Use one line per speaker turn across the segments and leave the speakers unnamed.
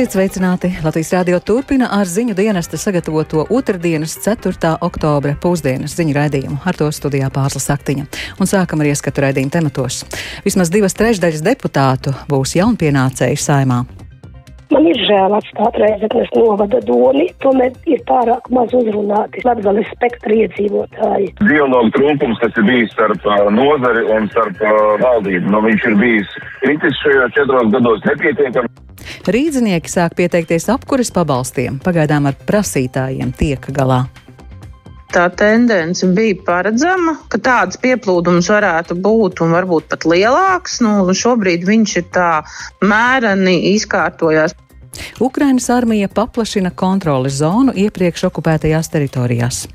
Esiet sveicināti! Latvijas Rādio turpina ar ziņu dienesta sagatavoto otrdienas 4. oktobra pusdienas ziņu raidījumu. Ar to studijā Pārslas Saktiņa. Un sākam ar ieskatu raidījumu tematos. Vismaz divas trešdaļas deputātu būs jaunpienācēji saimā.
Man ir žēl atstāt Reizeknas novada domi, tomēr ir pārāk maz uzrunāti Latgales spektra iedzīvotāji.
Dialogu trūkums, kas ir bijis starp nozari un starp valdību, nu viņš ir bijis kritis šajos četros gados nepietiekami.
Rīdzinieki sāk pieteikties apkuras pabalstiem, pagaidām ar prasītājiem tiek galā
tā tendence bija paredzama, ka tāds pieplūdums varētu būt un varbūt pat lielāks. Nu, šobrīd viņš ir tā mēreni izkārtojās.
Ukrainas armija paplašina kontroles zonu iepriekš okupētajās teritorijās.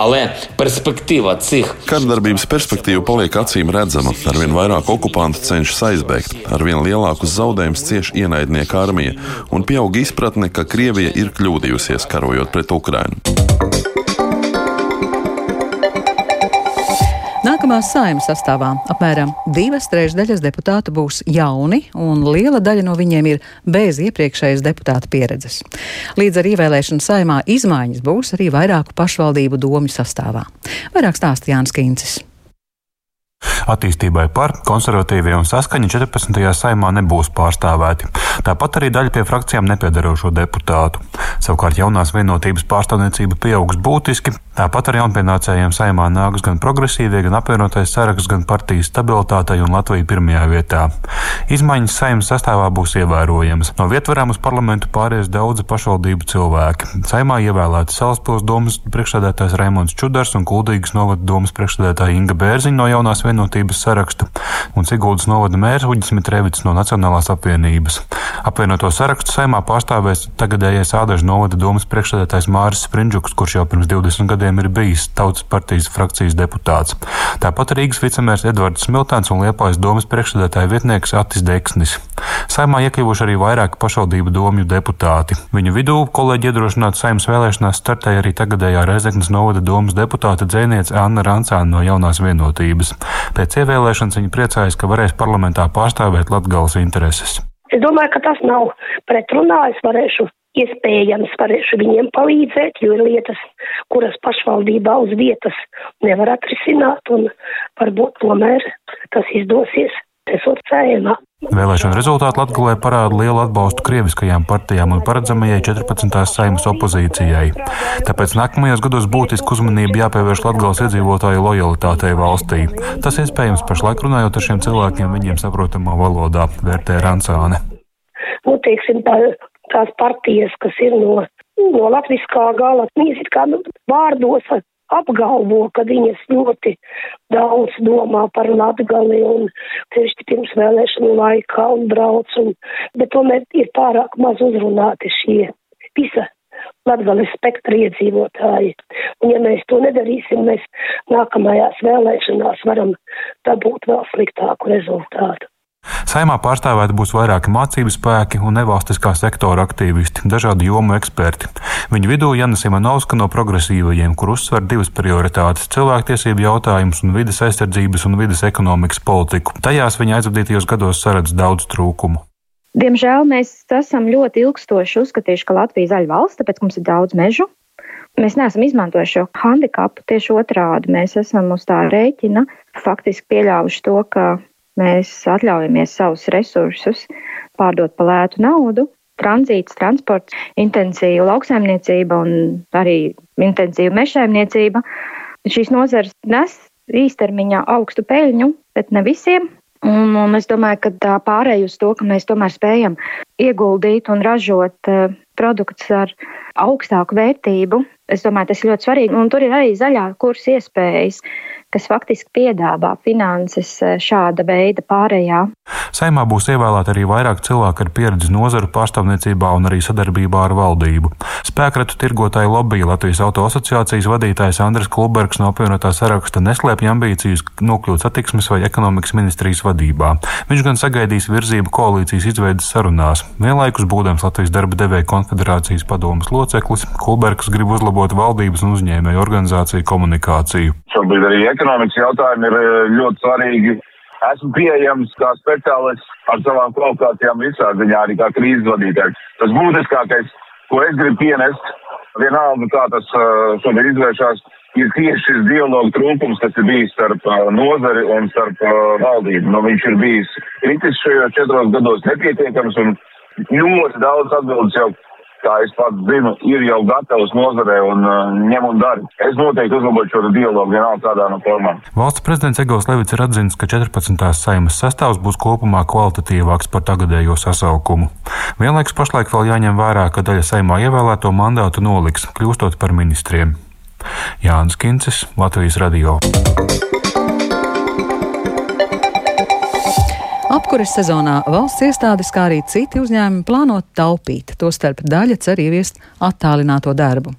Ale perspektīva cik?
Kārdarbības perspektīva paliek acīm redzama. Arvien vairāk okupanti cenšas aizbēgt, arvien lielākus zaudējumus cieš ienaidnieka armija un pieaug izpratne, ka Krievija ir kļūdījusies karojot pret Ukrainu.
Nākamā saimnes sastāvā apmēram divas trešdaļas deputātu būs jauni, un liela daļa no viņiem ir bez iepriekšējas deputāta pieredzes. Līdz ar ievēlēšanu saimā izmaiņas būs arī vairāku pašvaldību domu sastāvā. Vairāk stāsta Jānis Kīncis.
Attīstībai par konservatīvie un saskaņa 14. saimā nebūs pārstāvēti. Tāpat arī daļa pie frakcijām nepiedarošo deputātu. Savukārt jaunās vienotības pārstāvniecība pieaugs būtiski. Tāpat ar jaunpienācējiem saimā nāks gan progresīvie, gan apvienotais saraksts, gan partijas stabilitātei un Latvija pirmajā vietā. Izmaiņas saimnes sastāvā būs ievērojamas. No vietvarām uz parlamentu pāries daudzi pašvaldību cilvēki. Saimā ievēlēti Salaspils domas priekšsēdētājs Raimons Čudars un Kuldīgas novada domas priekšsēdētāja Inga Bērziņa no jaunās vienotības saraksta un Siguldas novada mērs Uģis Mitrevits no Nacionālās apvienības. Apvienoto sarakstu saimā pārstāvēs tagadējais Ādažu novada domas priekšsēdētājs Māris Sprindžuks, kurš jau pirms 20 gadiem ir bijis Tautas partijas frakcijas deputāts. Tāpat Rīgas vicemērs Edvards Smiltēns un Liepājas domas priekšsēdētāja vietnieks Atis Deksnis. Saimā iekļuvuši arī vairāki pašvaldību domju deputāti. Viņu vidū kolēģi iedrošināt saimnes vēlēšanās startēja arī tagadējā Rezeknas novada domas deputāte dzēniece Anna Rancāna no jaunās vienotības. Pēc ievēlēšanas viņa priecājas, ka varēs parlamentā pārstāvēt Latgales intereses.
Es domāju, ka tas nav pretrunā. Es varēšu iespējams varēšu viņiem palīdzēt, jo ir lietas, kuras pašvaldībā uz vietas nevar atrisināt, un varbūt tomēr tas izdosies. Esot cēmā.
Vēlēšana rezultāti Latvijā parāda lielu atbalstu krieviskajām partijām un paredzamajai 14. saimnes opozīcijai. Tāpēc nākamajos gados būtiski uzmanība jāpievērš Latvijas iedzīvotāju lojalitātei valstī. Tas iespējams pašlaik runājot ar šiem cilvēkiem viņiem saprotamā valodā, vērtē Rancāne.
Nu, teiksim, tā, tās partijas, kas ir no, no latviskā gala, viņas ir kā nu, vārdos apgalvo, ka viņas ļoti daudz domā par Latgali un tieši pirms vēlēšanu laikā un brauc, un, bet tomēr ir pārāk maz uzrunāti šie visa Latgales spektra iedzīvotāji. Un ja mēs to nedarīsim, mēs nākamajās vēlēšanās varam dabūt vēl sliktāku rezultātu.
Saimā pārstāvēti būs vairāki mācību spēki un nevalstiskā sektora aktīvisti, dažādu jomu eksperti. Viņu vidū Janis Imanovska no progresīvajiem, kur uzsver divas prioritātes - cilvēktiesību jautājumus un vidas aizsardzības un vidas ekonomikas politiku. Tajās viņa aizvadītajos gados saredz daudz trūkumu.
Diemžēl mēs esam ļoti ilgstoši uzskatījuši, ka Latvija ir zaļa valsts, tāpēc mums ir daudz mežu. Mēs neesam izmantojuši šo handikapu tieši otrādi. Mēs esam uz tā rēķina faktiski pieļāvuši to, ka mēs atļaujamies savus resursus pārdot par lētu naudu. Tranzīts, transports, intensīva lauksaimniecība un arī intensīva mežsaimniecība. Šīs nozares nes īstermiņā augstu peļņu, bet ne visiem. Un, un es domāju, ka tā pārēj uz to, ka mēs tomēr spējam ieguldīt un ražot uh, produktus ar augstāku vērtību, es domāju, tas ir ļoti svarīgi. Un tur ir arī zaļā kursa iespējas kas faktiski piedāvā finanses eh, šāda veida pārējā.
Saimā būs ievēlēti arī vairāk cilvēku ar pieredzi nozaru pārstāvniecībā un arī sadarbībā ar valdību. Spēkratu tirgotāju lobby Latvijas auto asociācijas vadītājs Andris Klubergs no apvienotā saraksta neslēpj ambīcijas nokļūt satiksmes vai ekonomikas ministrijas vadībā. Viņš gan sagaidīs virzību koalīcijas izveidas sarunās. Vienlaikus būdams Latvijas darba devēja konfederācijas padomas loceklis, Klubergs grib uzlabot valdības un uzņēmēju organizāciju komunikāciju.
Šobrīd arī ekonomikas jautājumi ir eh, ļoti svarīgi. esmu pieejams kā speciālists ar savām kvalifikācijām visā ziņā, arī kā krīzes vadītājs. Tas būtiskākais, ko es gribu pienest, vienalga kā tas uh, šobrīd izvēršās, ir tieši šis dialogu trūkums, kas ir bijis starp uh, nozari un starp valdību. Nu, viņš ir bijis kritis šajos četros gados nepietiekams un ļoti daudz atbildes jau kā es pats zinu, ir jau gatavs nozarē un uh, ņem un dara. Es noteikti uzlabošu šo dialogu vienalga kādā no formām.
Valsts prezidents Egils Levits ir atzīts, ka 14. saimas sastāvs būs kopumā kvalitatīvāks par tagadējo sasaukumu. Vienlaikus pašlaik vēl jāņem vērā, ka daļa saimā ievēlēto mandātu noliks, kļūstot par ministriem. Jānis Kincis, Latvijas Radio.
Apkuras sezonā valsts iestādes, kā arī citi uzņēmumi plāno taupīt, tostarp daļa cer ieviest attālināto darbu.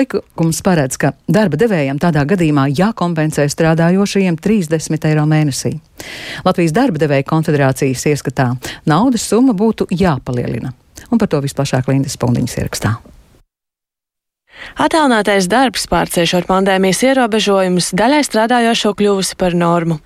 Likums paredz, ka darba devējiem tādā gadījumā jākompensē strādājošajiem 30 eiro mēnesī. Latvijas darba devēja konfederācijas ieskatā naudas summa būtu jāpalielina. Un par to visplašāk Lindas Pundiņas ierakstā.
Attālinātais darbs, pārciešot pandēmijas ierobežojumus, daļai strādājošo kļuvusi par normu.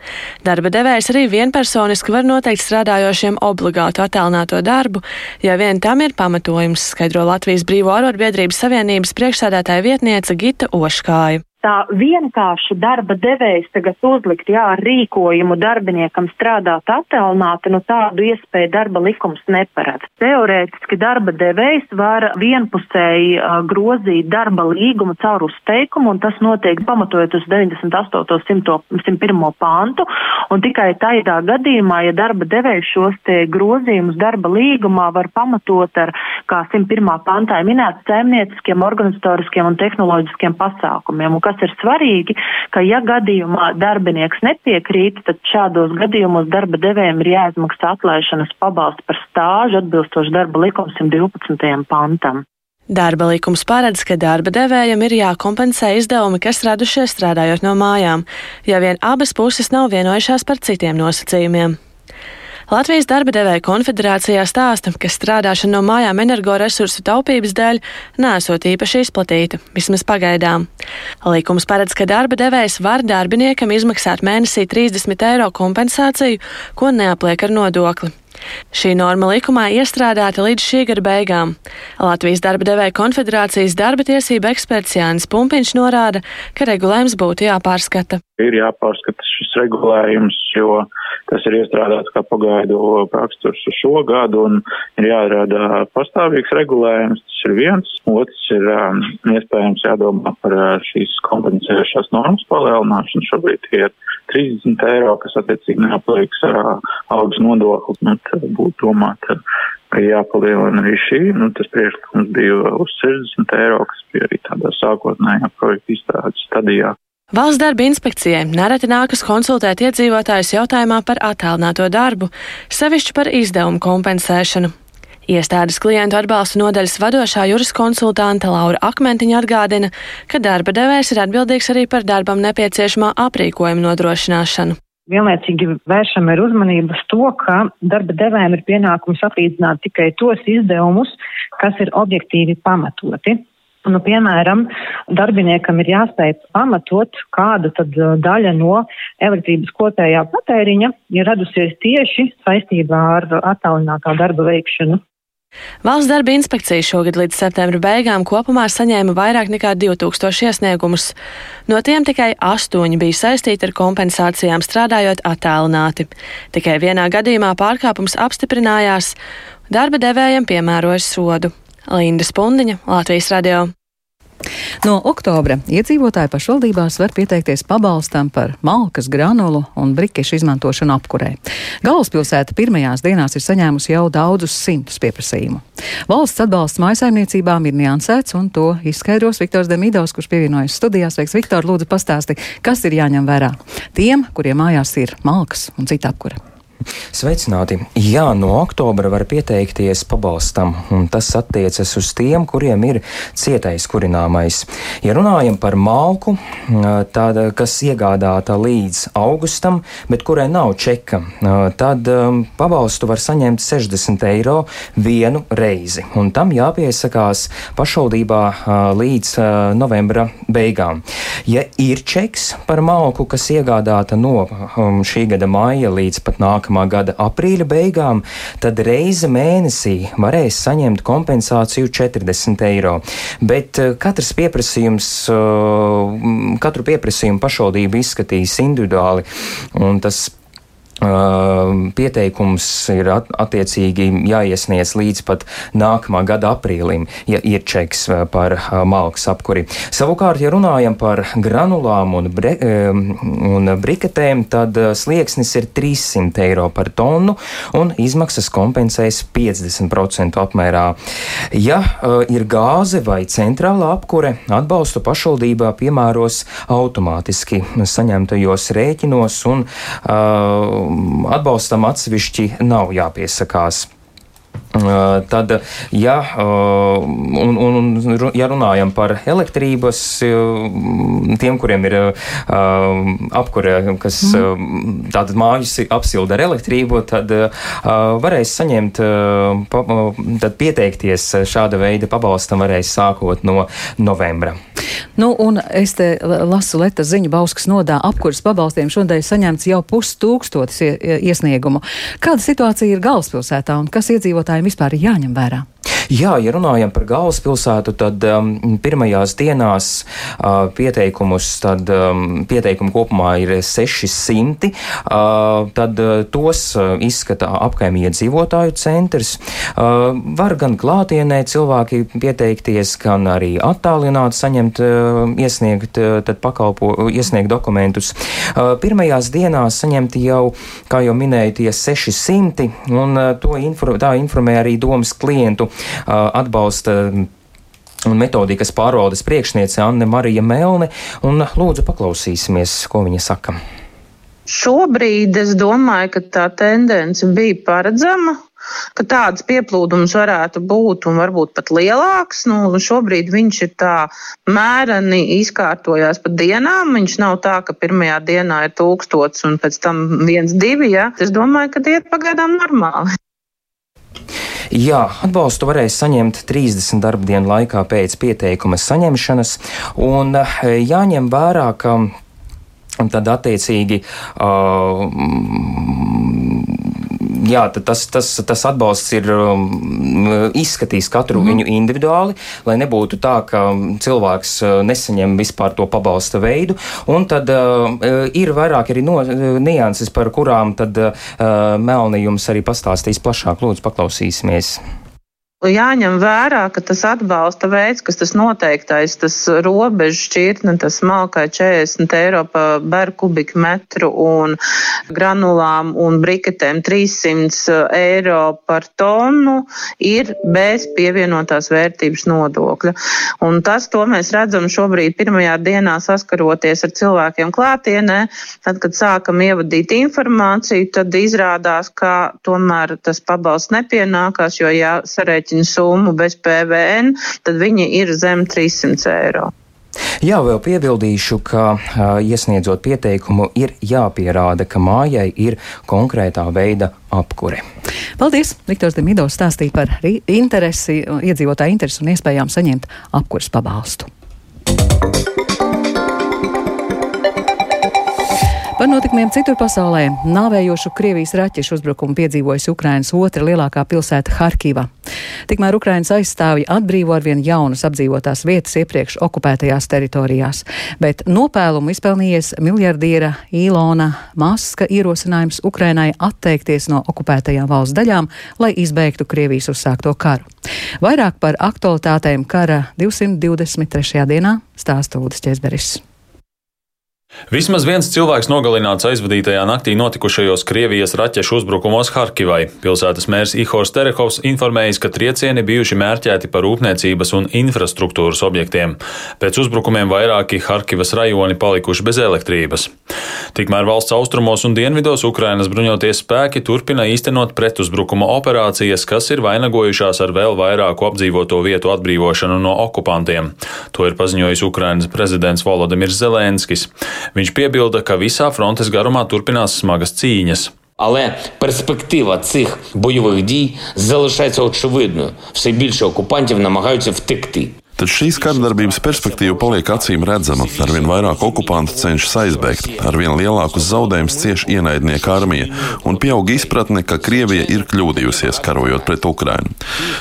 Darba devējs arī vienpersoniski var noteikt strādājošiem obligātu attālināto darbu, ja vien tam ir pamatojums, skaidro Latvijas Brīvo arotbiedrības savienības priekšsēdētāja vietniece Gita Oškāja
tā vienkārši darba devējs tagad uzlikt, jā, ar rīkojumu darbiniekam strādāt attālināti, nu tādu iespēju darba likums neparedz. Teorētiski darba devējs var vienpusēji grozīt darba līgumu caur uzteikumu, un tas notiek pamatojot uz 98. 101. pantu, un tikai tādā gadījumā, ja darba devējs šos te grozījumus darba līgumā var pamatot ar, kā 101. pantā minēt, saimnieciskiem, organizatoriskiem un tehnoloģiskiem pasākumiem. Un kas ir svarīgi, ka ja gadījumā darbinieks nepiekrīt, tad šādos gadījumos darba devējiem ir jāizmaksā atlaišanas pabalsti par stāžu atbilstoši darba likums 112. pantam.
Darba likums paredz, ka darba devējam ir jākompensē izdevumi, kas radušies strādājot no mājām, ja vien abas puses nav vienojušās par citiem nosacījumiem. Latvijas darba devēja konfederācijā stāsta, ka strādāšana no mājām energoresursu taupības dēļ nesot īpaši izplatīta, vismaz pagaidām. Likums paredz, ka darba devējs var darbiniekam izmaksāt mēnesī 30 eiro kompensāciju, ko neapliek ar nodokli. Šī norma likumā iestrādāta līdz šī gada beigām. Latvijas darba devēja konfederācijas darba tiesība eksperts Jānis Pumpiņš norāda, ka regulējums būtu jāpārskata.
Ir jāpārskata šis regulējums, jo tas ir iestrādāts kā pagaidu raksturs uz šo gadu un ir jārada pastāvīgs regulējums. Tas ir viens. Otrs ir um, iespējams jādomā par uh, šīs kompensējušās normas palielināšanu. Šobrīd ir 30 eiro, kas attiecīgi neaplieks uh, algas nodokli. Nu, būtu domāt, ka jāpalielina arī šī. Nu, tas priekšlikums bija uz 60 eiro, kas bija arī tādā sākotnējā projekta izstrādes stadijā.
Valsts darba inspekcijai nereti nākas konsultēt iedzīvotājus jautājumā par attālināto darbu, sevišķi par izdevumu kompensēšanu. Iestādes klientu atbalsta nodaļas vadošā juriskonsultante Laura Akmentiņa atgādina, ka darba devējs ir atbildīgs arī par darbam nepieciešamā aprīkojuma nodrošināšanu.
Vienlaicīgi vēršam ir uzmanību uz to, ka darba devējiem ir pienākums atlīdzināt tikai tos izdevumus, kas ir objektīvi pamatoti. Nu, piemēram, darbiniekam ir jāspēj pamatot, kāda tad uh, daļa no elektrības kopējā patēriņa ir radusies tieši saistībā ar attālinātā darba veikšanu.
Valsts darba inspekcija šogad līdz septembra beigām kopumā saņēma vairāk nekā 2000 iesniegumus. No tiem tikai astoņi bija saistīti ar kompensācijām strādājot attālināti. Tikai vienā gadījumā pārkāpums apstiprinājās, darba devējiem piemērojas sodu. Linda Spundiņa, Latvijas radio.
No oktobra iedzīvotāji pašvaldībās var pieteikties pabalstam par malkas, granulu un brikešu izmantošanu apkurē. Galvaspilsēta pirmajās dienās ir saņēmusi jau daudzus simtus pieprasījumu. Valsts atbalsts mājasaimniecībām ir niansēts, un to izskaidros Viktors Demidovs, kurš pievienojas studijās. Veiks, Viktor, lūdzu pastāsti, kas ir jāņem vērā tiem, kuriem mājās ir malkas un cita apkura.
Sveicināti! Jā, no oktobra var pieteikties pabalstam, un tas attiecas uz tiem, kuriem ir cietais kurināmais. Ja runājam par malku, tāda, kas iegādāta līdz augustam, bet kurai nav čeka, tad pabalstu var saņemt 60 eiro vienu reizi, un tam jāpiesakās pašvaldībā līdz novembra beigām. Ja ir čeks par malku, kas iegādāta no šī gada maija līdz pat nākamajam, nākamā gada aprīļa beigām, tad reize mēnesī varēs saņemt kompensāciju 40 eiro. Bet eh, katrs pieprasījums, eh, katru pieprasījumu pašvaldība izskatīs individuāli, un tas Pieteikums ir attiecīgi jāiesniedz līdz pat nākamā gada aprīlim, ja ir čeks par malkas apkuri. Savukārt, ja runājam par granulām un, bre, un briketēm, tad slieksnis ir 300 eiro par tonu un izmaksas kompensēs 50% apmērā. Ja ir gāze vai centrāla apkure, atbalstu pašvaldībā piemēros automātiski saņemtajos rēķinos un uh, atbalstam atsevišķi nav jāpiesakās. Tad, ja, un, un, ja runājam par elektrības, tiem, kuriem ir apkure, kas tātad mājas apsilda ar elektrību, tad varēs saņemt, tad pieteikties šāda veida pabalstam varēs sākot no novembra.
Nu, un es te lasu Leta ziņu Bauskas nodā apkuras pabalstiem šodien saņemts jau pustūkstotis iesniegumu. Kāda situācija ir galvaspilsētā un kas iedzīvotājiem vispār ir jāņem vērā?
Jā, ja runājam par galvaspilsētu, tad um, pirmajās dienās uh, pieteikumus, tad um, pieteikumu kopumā ir 600, uh, tad uh, tos uh, izskata apkaimie dzīvotāju centrs. Uh, var gan klātienē cilvēki pieteikties, gan arī attālināt saņemt, iesniegt, uh, pakalpo, iesniegt dokumentus. Uh, pirmajās dienās saņemti jau, kā jau minēju, tie 600, un uh, info, tā informē arī domas klientu atbalsta un metodikas pārvaldes priekšniece Anne Marija Melne, un lūdzu paklausīsimies, ko viņa saka.
Šobrīd es domāju, ka tā tendence bija paredzama, ka tāds pieplūdums varētu būt un varbūt pat lielāks. Nu, šobrīd viņš ir tā mēreni izkārtojās pa dienām. Viņš nav tā, ka pirmajā dienā ir tūkstots un pēc tam viens, divi. Ja? Es domāju, ka tie ir pagaidām normāli.
Jā, atbalstu varēs saņemt 30 darba dienu laikā pēc pieteikuma saņemšanas, un eh, jāņem vērā, ka tad attiecīgi uh, jā, tas, tas, tas atbalsts ir um, izskatījis katru mm. viņu individuāli, lai nebūtu tā, ka cilvēks uh, nesaņem vispār to pabalsta veidu. Un tad uh, ir vairāk arī no, nianses, par kurām tad uh, Melni jums arī pastāstīs plašāk. Lūdzu, paklausīsimies.
Jāņem vērā, ka tas atbalsta veids, kas tas noteiktais, tas robežu šķirtne, tas smalkai 40 eiro par berkubiku metru un granulām un briketēm 300 eiro par tonu ir bez pievienotās vērtības nodokļa. Un tas, to mēs redzam šobrīd pirmajā dienā saskaroties ar cilvēkiem klātienē, tad, kad sākam ievadīt informāciju, tad izrādās, ka tomēr tas pabalsts nepienākās, jo jāsarēķina aprēķina summu bez PVN, tad viņi ir zem 300 eiro.
Jā, vēl piebildīšu, ka uh, iesniedzot pieteikumu, ir jāpierāda, ka mājai ir konkrētā veida apkure.
Paldies! Viktors Demidovs stāstīja par interesi, iedzīvotāju interesi un iespējām saņemt apkures pabalstu. Par notikumiem citur pasaulē nāvējošu Krievijas raķešu uzbrukumu piedzīvojusi Ukrainas otra lielākā pilsēta Harkiva. Tikmēr Ukrainas aizstāvji atbrīvo arvien jaunas apdzīvotās vietas iepriekš okupētajās teritorijās, bet nopēlumu izpelnījies miljardiera Īlona Maska ierosinājums Ukrainai atteikties no okupētajām valsts daļām, lai izbeigtu Krievijas uzsākto karu. Vairāk par aktualitātēm kara 223. dienā stāsta Lūdzu Česberis.
Vismaz viens cilvēks nogalināts aizvadītajā naktī notikušajos Krievijas raķešu uzbrukumos Harkivai. Pilsētas mērs Ihors Terehovs informējis, ka triecieni bijuši mērķēti par rūpniecības un infrastruktūras objektiem. Pēc uzbrukumiem vairāki Harkivas rajoni palikuši bez elektrības. Tikmēr valsts austrumos un dienvidos Ukrainas bruņoties spēki turpina īstenot pretuzbrukuma operācijas, kas ir vainagojušās ar vēl vairāku apdzīvoto vietu atbrīvošanu no okupantiem. To ir paziņojis Ukrainas prezidents Volodimirs Zelenskis. Viņš piebilda, ka visā frontes garumā turpinās smagas cīņas.
Але перспектива цих бойових дій залишається очевидною. Все більше окупантів намагаються втекти.
Taču šīs kardarbības perspektīva paliek acīm redzama. Arvien vairāk okupantu cenšas aizbēgt, arvien lielākus zaudējumus cieš ienaidnieka armija un pieaug izpratne, ka Krievija ir kļūdījusies karojot pret Ukrainu.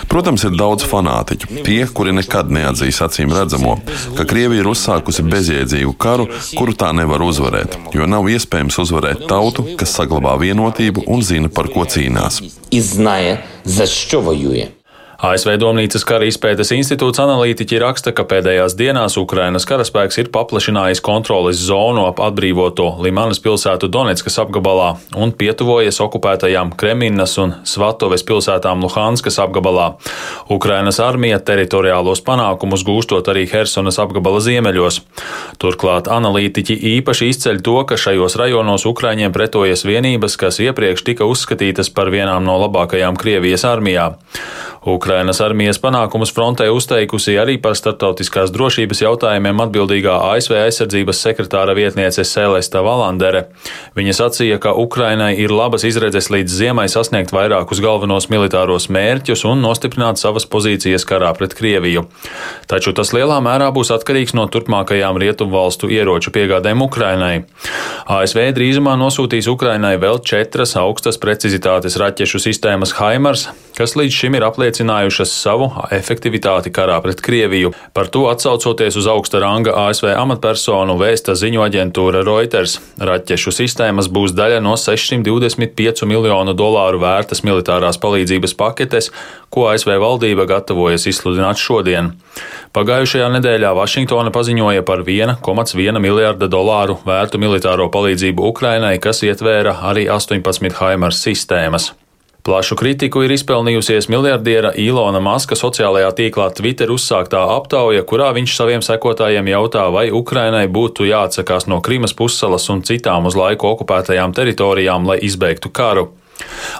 Protams, ir daudz fanātiķu, tie, kuri nekad neatzīs acīm redzamo, ka Krievija ir uzsākusi bezjēdzīgu karu, kuru tā nevar uzvarēt, jo nav iespējams uzvarēt tautu, kas saglabā vienotību un zina, par ko cīnās.
Iznaja, za što vojuje.
ASV Domnīcas kara izpētes institūts analītiķi raksta, ka pēdējās dienās Ukrainas karaspēks ir paplašinājis kontroles zonu ap atbrīvoto Limanas pilsētu Donetskas apgabalā un pietuvojies okupētajām Kreminas un Svatoves pilsētām Luhanskas apgabalā. Ukrainas armija teritoriālos panākumus gūstot arī Hersonas apgabala ziemeļos. Turklāt analītiķi īpaši izceļ to, ka šajos rajonos Ukraiņiem pretojas vienības, kas iepriekš tika uzskatītas par vienām no labākajām Krievijas armijā. Ukrainas armijas panākumus frontē uzteikusi arī par starptautiskās drošības jautājumiem atbildīgā ASV aizsardzības sekretāra vietniece Celesta Valandere. Viņa sacīja, ka Ukrainai ir labas izredzes līdz ziemai sasniegt vairākus galvenos militāros mērķus un nostiprināt savas pozīcijas karā pret Krieviju. Taču tas lielā mērā būs atkarīgs no turpmākajām rietumvalstu ieroču piegādēm Ukrainai. ASV drīzumā nosūtīs Ukrainai vēl četras augstas precizitātes raķešu sistēmas Haimars, kas līdz šim ir apliecinājušas savu efektivitāti karā pret Krieviju. Par to atsaucoties uz augsta ranga ASV amatpersonu vēsta ziņu aģentūra Reuters. Raķešu sistēmas būs daļa no 625 miljonu dolāru vērtas militārās palīdzības paketes, ko ASV valdība gatavojas izsludināt šodien. Pagājušajā nedēļā Vašingtona paziņoja par 1,1 miljārda dolāru vērtu militāro palīdzību Ukrainai, kas ietvēra arī 18 Haimars sistēmas. Plašu kritiku ir izpelnījusies miljardiera Ilona Maska sociālajā tīklā Twitter uzsāktā aptauja, kurā viņš saviem sekotājiem jautā, vai Ukrainai būtu jāatsakās no Krimas pussalas un citām uz laiku okupētajām teritorijām, lai izbeigtu karu.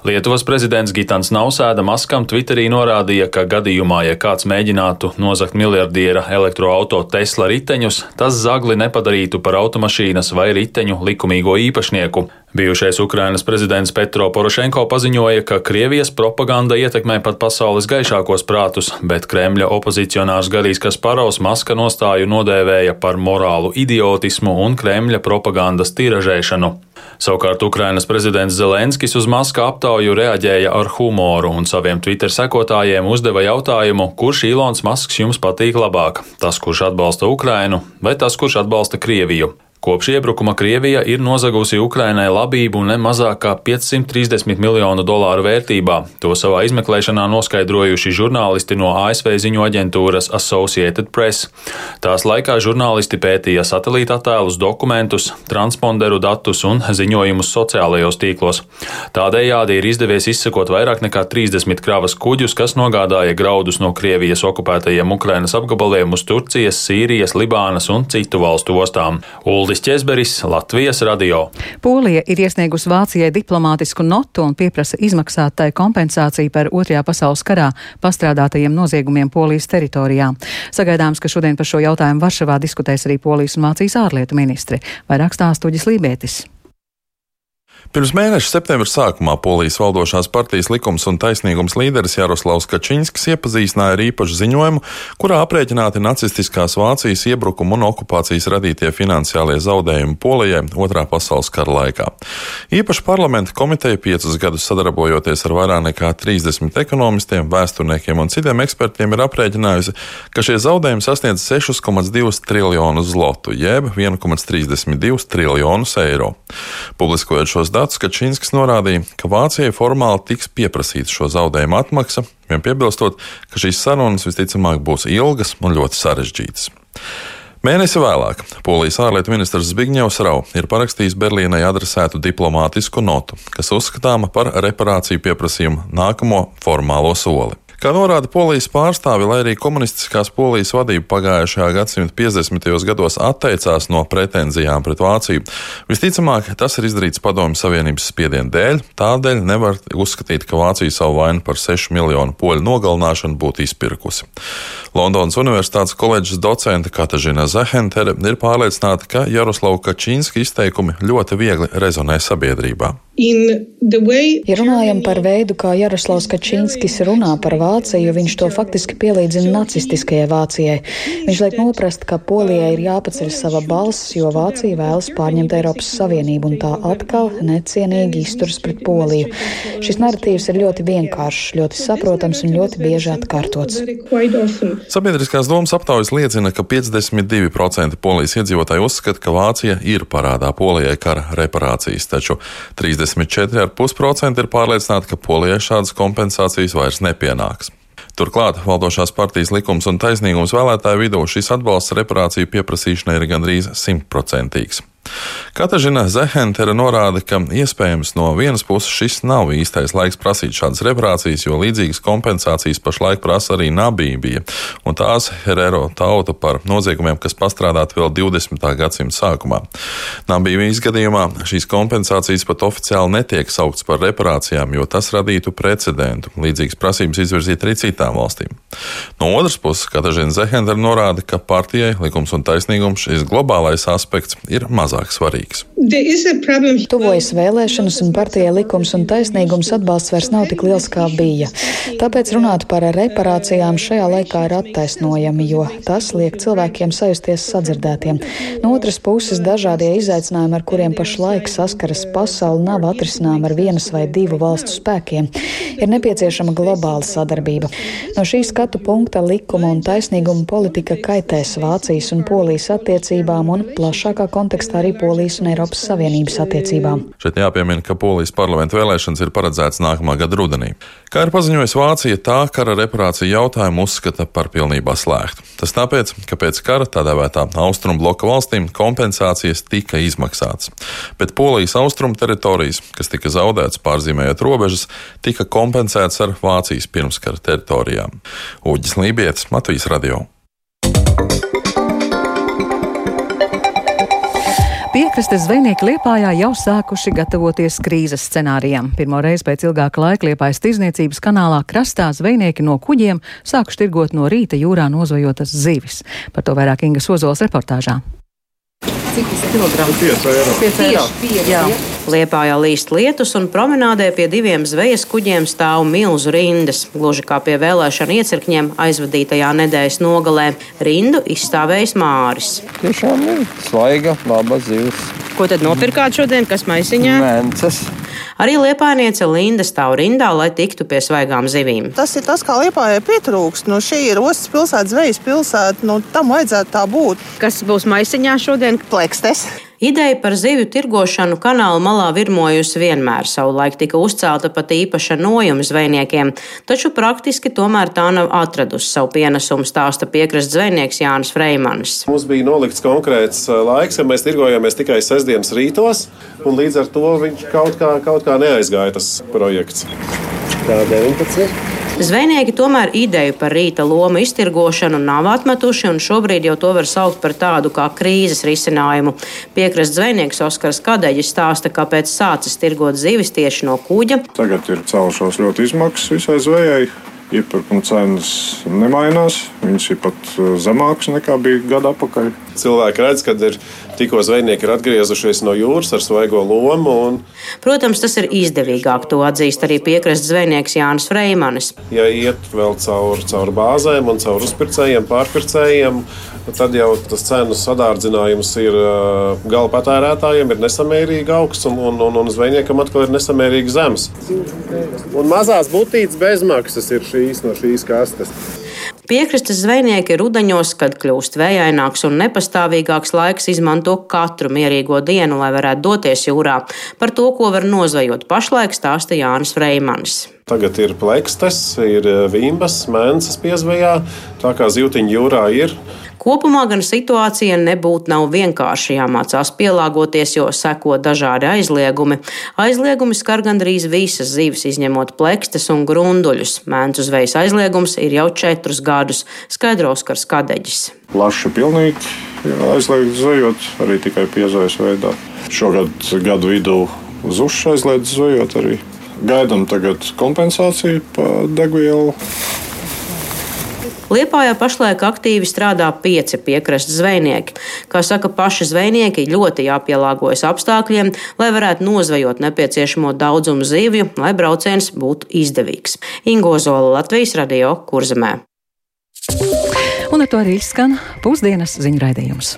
Lietuvas prezidents Gitans Nausēda Maskam Twitterī norādīja, ka gadījumā, ja kāds mēģinātu nozagt miljardiera elektroauto Tesla riteņus, tas zagli nepadarītu par automašīnas vai riteņu likumīgo īpašnieku. Bijušais Ukrainas prezidents Petro Porošenko paziņoja, ka Krievijas propaganda ietekmē pat pasaules gaišākos prātus, bet Kremļa opozicionārs Garīs Kasparovs Maska nostāju nodēvēja par morālu idiotismu un Kremļa propagandas tiražēšanu. Savukārt Ukrainas prezidents Zelenskis uz Maska aptauju reaģēja ar humoru un saviem Twitter sekotājiem uzdeva jautājumu, kurš Ilons Masks jums patīk labāk - tas, kurš atbalsta Ukrainu vai tas, kurš atbalsta Krieviju. Kopš iebrukuma Krievija ir nozagusi Ukrainai labību ne mazāk kā 530 miljonu dolāru vērtībā. To savā izmeklēšanā noskaidrojuši žurnālisti no ASV ziņu aģentūras Associated Press. Tās laikā žurnālisti pētīja satelīta attēlus, dokumentus, transponderu datus un ziņojumus sociālajos tīklos. Tādējādi ir izdevies izsekot vairāk nekā 30 kravas kuģus, kas nogādāja graudus no Krievijas okupētajiem Ukrainas apgabaliem uz Turcijas, Sīrijas, Libānas un citu valstu ostām. Uldis Česberis, Latvijas radio.
Polija ir iesniegusi Vācijai diplomātisku notu un pieprasa izmaksāt tai kompensāciju par Otrajā pasaules karā pastrādātajiem noziegumiem Polijas teritorijā. Sagaidāms, ka šodien par šo jautājumu Varšavā diskutēs arī Polijas un Vācijas ārlietu ministri. Vairāk stāsta Uģis Lībētis.
Pirms mēneša septembra sākumā Polijas valdošās partijas likums un taisnīgums līderis Jaroslavs Kačinskis iepazīstināja ar īpašu ziņojumu, kurā aprēķināti nacistiskās Vācijas iebrukuma un okupācijas radītie finansiālie zaudējumi Polijai Otrā pasaules kara laikā. Īpaši parlamenta komiteja piecus gadus sadarbojoties ar vairāk nekā 30 ekonomistiem, vēsturniekiem un citiem ekspertiem ir aprēķinājusi, ka šie zaudējumi sasniedz 6,2 triljonus zlotu, jeb 1,32 triljonus eiro. Publiskojot šos datus, Kačinskis norādīja, ka Vācijai formāli tiks pieprasīta šo zaudējumu atmaksa, vien piebilstot, ka šīs sarunas visticamāk būs ilgas un ļoti sarežģītas. Mēnesi vēlāk Polijas ārlietu ministrs Zbigņevs Rau ir parakstījis Berlīnai adresētu diplomātisku notu, kas uzskatāma par reparāciju pieprasījumu nākamo formālo soli. Kā norāda polijas pārstāvi, lai arī komunistiskās polijas vadība pagājušajā gadsimta 50. gados atteicās no pretenzijām pret Vāciju, visticamāk tas ir izdarīts Padomju Savienības spiediena dēļ. Tādēļ nevar uzskatīt, ka Vācija savu vainu par 6 miljonu poļu nogalināšanu būtu izpirkusi. Londonas Universitātes koledžas docente Katažina Zahentere ir pārliecināta, ka Jaroslava Kačīnska izteikumi ļoti viegli rezonē sabiedrībā.
Ja runājam par veidu, kā Jaroslavs Kačinskis runā par Vāciju, viņš to faktiski pielīdzina nacistiskajai Vācijai. Viņš liek noprast, ka Polijai ir jāpaceļ sava balss, jo Vācija vēlas pārņemt Eiropas Savienību un tā atkal necienīgi izturs pret Poliju. Šis narratīvs ir ļoti vienkāršs, ļoti saprotams un ļoti bieži atkārtots.
Sabiedriskās domas aptaujas liecina, ka 52% polijas iedzīvotāji uzskata, ka Vācija ir parādā Polijai kara reparācijas, taču 30 54,5% ir pārliecināti, ka Polijai šādas kompensācijas vairs nepienāks. Turklāt valdošās partijas likums un taisnīgums vēlētāju vidū šis atbalsts reparāciju pieprasīšanai ir gandrīz simtprocentīgs. Katažina Zehentera norāda, ka iespējams no vienas puses šis nav īstais laiks prasīt šādas reparācijas, jo līdzīgas kompensācijas pašlaik prasa arī Nabībija, un tās Herero tauta par noziegumiem, kas pastrādāti vēl 20. gadsimta sākumā. Nabībijas gadījumā šīs kompensācijas pat oficiāli netiek sauktas par reparācijām, jo tas radītu precedentu. Līdzīgas prasības izvirzīt arī citām valstīm. No otras puses, Katažina Zehentera norāda, ka partijai likums un taisnīgums šis globālais aspekts ir mazāk mazāk svarīgs.
Tuvojas vēlēšanas, un partijai likums un taisnīgums atbalsts vairs nav tik liels, kā bija. Tāpēc runāt par reparācijām šajā laikā ir attaisnojami, jo tas liek cilvēkiem sajusties sadzirdētiem. No otras puses, dažādie izaicinājumi, ar kuriem pašlaik saskaras pasauli, nav atrisināmi ar vienas vai divu valstu spēkiem. Ir nepieciešama globāla sadarbība. No šī skatu punkta likuma un taisnīguma politika kaitēs Vācijas un Polijas attiecībām un plašākā kontekstā arī Polijas un Eiropas Savienības attiecībām.
Šeit jāpiemina, ka Polijas parlamenta vēlēšanas ir paredzētas nākamā gada rudenī. Kā ir paziņojis Vācija, tā kara reparācija jautājumu uzskata par pilnībā slēgtu. Tas tāpēc, ka pēc kara tā dēvētā austrumu bloka valstīm kompensācijas tika izmaksātas, bet Polijas austrumu teritorijas, kas tika zaudētas pārzīmējot robežas, tika kompensētas ar Vācijas pirmskara teritorijām. Uģis Lībijams, Latvijas radio.
Piekrastes zvejnieki Liepājā jau sākuši gatavoties krīzes scenārijam. Pirmo reizi pēc ilgāka laika Liepājas tirzniecības kanālā krastā zvejnieki no kuģiem sākuši tirgot no rīta jūrā nozvejotas zivis. Par to vairāk Inga Sozols reportāžā.
Cik tas kilograms? 5 eiro. 5 eiro. 5, jā. Liepājā līst lietus un promenādē pie diviem zvejas kuģiem stāv milzu rindas. Gluži kā pie vēlēšana iecirkņiem aizvadītajā nedēļas nogalē. Rindu izstāvējis Māris.
Tiešām ir svaiga, laba zivs.
Ko tad nopirkāt šodien, kas maisiņā?
Mēnesis.
Arī liepainiece Linda stāv rindā, lai tiktu pie svaigām zivīm.
Tas ir tas, kā liepājai pietrūkst. Nu, šī ir ostas pilsēta, zvejas pilsēta. Nu, tam vajadzētu tā būt.
Kas būs maisiņā šodien?
Plekstes.
Ideja par zivju tirgošanu kanāla malā virmojusi vienmēr. Savulaik tika uzcelta pat īpaša nojuma zvejniekiem, taču praktiski tomēr tā nav atradusi savu pienesumu, stāsta piekrasts zvejnieks Jānis Freimans.
Mums bija nolikts konkrēts laiks, ja mēs tirgojāmies tikai sestdienas rītos, un līdz ar to viņš kaut kā, kaut kā neaizgāja tas projekts.
Tā 19.
Zvejnieki tomēr ideju par rīta lomu iztirgošanu nav atmetuši, un šobrīd jau to var saukt par tādu kā krīzes risinājumu. Piekrasts zvejnieks Oskars Kadeģis stāsta, kāpēc sācis tirgot zivis tieši no kuģa.
Tagad ir celšos ļoti izmaksas visai zvejai. Iepirkuma cenas nemainās, viņas ir pat eh, zemākas nekā bija gada atpakaļ.
Cilvēki redz, ka ir tikko zvejnieki ir atgriezušies no jūras ar svaigo lomu. Un...
Protams, tas ir izdevīgāk. To atzīst arī piekrastes zvejnieks Jānis Freimanis.
Ja iet vēl caur, caur bāzēm un caur uzpircējiem, pārpircējiem, tad jau tas cenu sadārdzinājums ir gala patērētājiem ir nesamērīgi augsts un, un, un, un zvejniekam atkal ir nesamērīgi zems. Un mazās būtības bezmaksas ir šīs no šīs kastes.
Piekrastes zvejnieki rudeņos, kad kļūst vējaināks un nepastāvīgāks laiks, izmanto katru mierīgo dienu, lai varētu doties jūrā. Par to, ko var nozvejot pašlaik, stāsta Jānis Freimanis.
Tagad ir plekstes, ir vimbas, mēnesis piezvejā, tā kā zīltiņa jūrā ir.
Kopumā gan situācija nebūtu nav vienkārši jāmācās pielāgoties, jo seko dažādi aizliegumi. Aizliegumi skar gandrīz visas zivis, izņemot plekstes un grunduļus. Mēncu zvejas aizliegums ir jau četrus gadus, skaidro Oskars Kadeģis.
Plaši pilnīgi aizliegts zvejot arī tikai piezojas veidā. Šogad gadu vidū uz ušu aizliedz zvejot arī. Gaidām tagad kompensāciju par degvielu.
Liepājā pašlaik aktīvi strādā pieci piekrastes zvejnieki. Kā saka paši zvejnieki, ļoti jāpielāgojas apstākļiem, lai varētu nozvejot nepieciešamo daudzumu zivju, lai brauciens būtu izdevīgs. Ingo Zola, Latvijas radio Kurzemē.
Un ar to arī izskan pusdienas ziņu raidījums.